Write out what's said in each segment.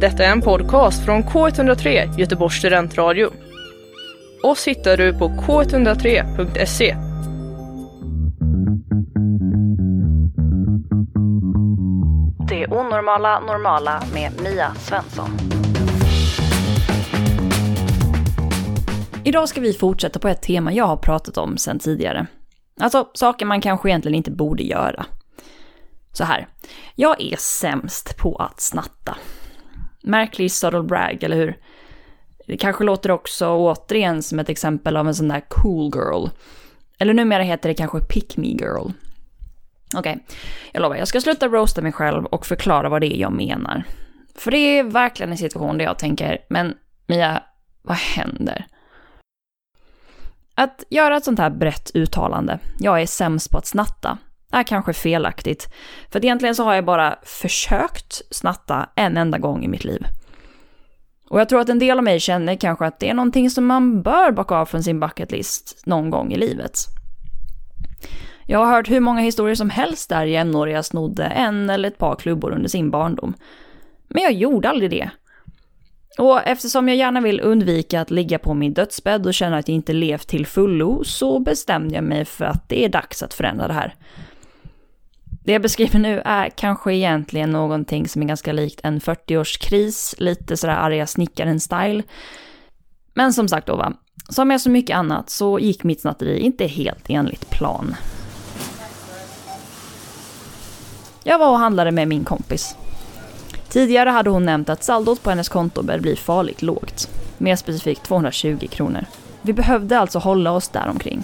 Detta är en podcast från K103 Göteborgs studentradio. Oss hittar du på k103.se. Det onormala normala med Mia Svensson. Idag ska vi fortsätta på ett tema jag har pratat om sedan tidigare. Alltså saker man kanske egentligen inte borde göra. Så här, jag är sämst på att snatta. Märklig subtle brag, eller hur? Det kanske låter också återigen som ett exempel av en sån där cool girl. Eller numera heter det kanske pick me girl. Okej, okay. jag lovar, jag ska sluta roasta mig själv och förklara vad det är jag menar. För det är verkligen en situation där jag tänker, men Mia, vad händer? Att göra ett sånt här brett uttalande, jag är sämst på att snatta, är kanske felaktigt. För att egentligen så har jag bara försökt snatta en enda gång i mitt liv. Och jag tror att en del av mig känner kanske att det är någonting som man bör bocka av från sin bucketlist någon gång i livet. Jag har hört hur många historier som helst där jämnåriga snodde en eller ett par klubbor under sin barndom. Men jag gjorde aldrig det. Och eftersom jag gärna vill undvika att ligga på min dödsbädd och känna att jag inte levt till fullo så bestämde jag mig för att det är dags att förändra det här. Det jag beskriver nu är kanske egentligen någonting som är ganska likt en 40-årskris, lite sådär arga snickaren-style. Men som sagt då va, som med så mycket annat så gick mitt snatteri inte helt enligt plan. Jag var och handlade med min kompis. Tidigare hade hon nämnt att saldot på hennes konto började bli farligt lågt. Mer specifikt 220 kronor. Vi behövde alltså hålla oss däromkring.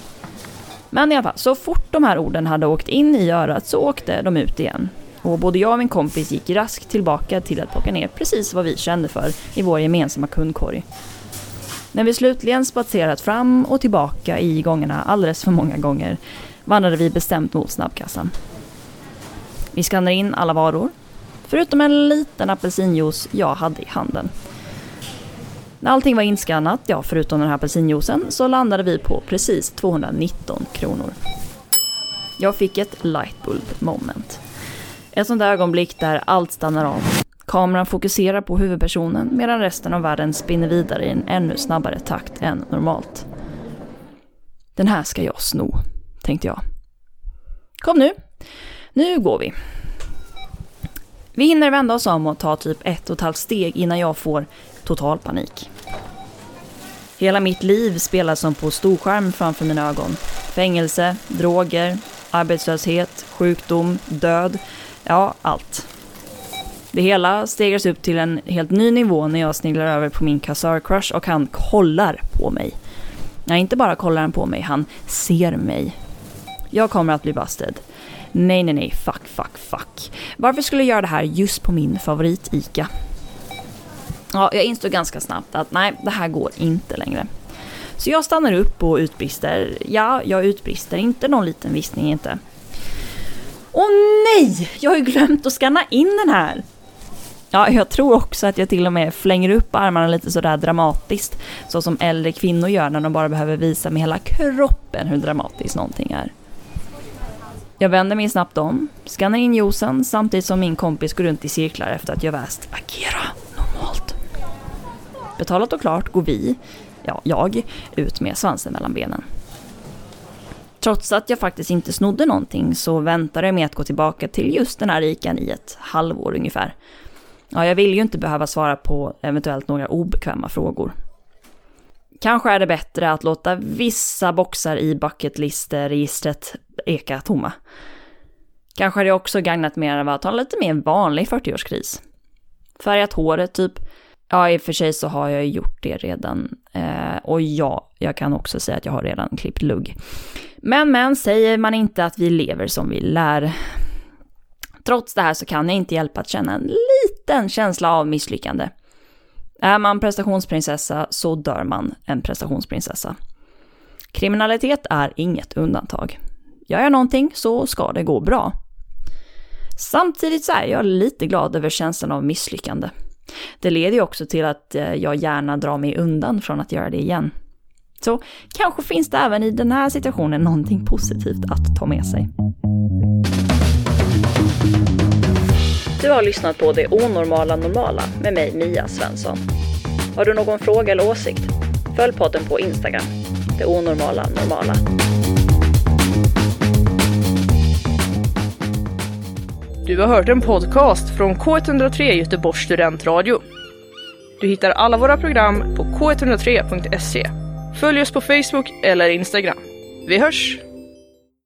Men i alla fall, så fort de här orden hade åkt in i örat så åkte de ut igen. Och både jag och min kompis gick raskt tillbaka till att plocka ner precis vad vi kände för i vår gemensamma kundkorg. När vi slutligen spatserat fram och tillbaka i gångarna alldeles för många gånger vandrade vi bestämt mot snabbkassan. Vi skannade in alla varor, förutom en liten apelsinjuice jag hade i handen. När allting var inskannat, ja förutom den här apelsinjuicen, så landade vi på precis 219 kronor. Jag fick ett lightbulb moment. Ett sånt där ögonblick där allt stannar av. Kameran fokuserar på huvudpersonen medan resten av världen spinner vidare i en ännu snabbare takt än normalt. Den här ska jag sno, tänkte jag. Kom nu, nu går vi. Vi hinner vända oss om och ta typ ett och ett halvt steg innan jag får total panik. Hela mitt liv spelar som på storskärm framför mina ögon. Fängelse, droger, arbetslöshet, sjukdom, död. Ja, allt. Det hela stegras upp till en helt ny nivå när jag sniglar över på min kassör-crush och han kollar på mig. Nej, inte bara kollar han på mig, han ser mig. Jag kommer att bli busted. Nej, nej, nej, fuck, fuck, fuck. Varför skulle jag göra det här just på min favorit-ICA? Ja, jag insåg ganska snabbt att nej, det här går inte längre. Så jag stannar upp och utbrister. Ja, jag utbrister, inte någon liten viskning inte. Åh nej! Jag har ju glömt att scanna in den här! Ja, jag tror också att jag till och med flänger upp armarna lite sådär dramatiskt. Så som äldre kvinnor gör när de bara behöver visa med hela kroppen hur dramatiskt någonting är. Jag vänder mig snabbt om, skannar in juicen samtidigt som min kompis går runt i cirklar efter att jag väst agera. Betalat och klart går vi, ja, jag, ut med svansen mellan benen. Trots att jag faktiskt inte snodde någonting så väntade jag med att gå tillbaka till just den här rikan i ett halvår ungefär. Ja, jag vill ju inte behöva svara på eventuellt några obekväma frågor. Kanske är det bättre att låta vissa boxar i bucketlist-registret eka tomma. Kanske hade jag också gagnat mer av att ha en lite mer vanlig 40-årskris. Färgat håret typ. Ja, i och för sig så har jag gjort det redan. Eh, och ja, jag kan också säga att jag har redan klippt lugg. Men men, säger man inte att vi lever som vi lär. Trots det här så kan jag inte hjälpa att känna en liten känsla av misslyckande. Är man prestationsprinsessa så dör man en prestationsprinsessa. Kriminalitet är inget undantag. Gör jag någonting så ska det gå bra. Samtidigt så är jag lite glad över känslan av misslyckande. Det leder ju också till att eh, jag gärna drar mig undan från att göra det igen. Så kanske finns det även i den här situationen någonting positivt att ta med sig. Du har lyssnat på Det onormala normala med mig Mia Svensson. Har du någon fråga eller åsikt? Följ podden på Instagram. Det onormala normala. Du har hört en podcast från K103 Göteborgs studentradio. Du hittar alla våra program på k103.se. Följ oss på Facebook eller Instagram. Vi hörs!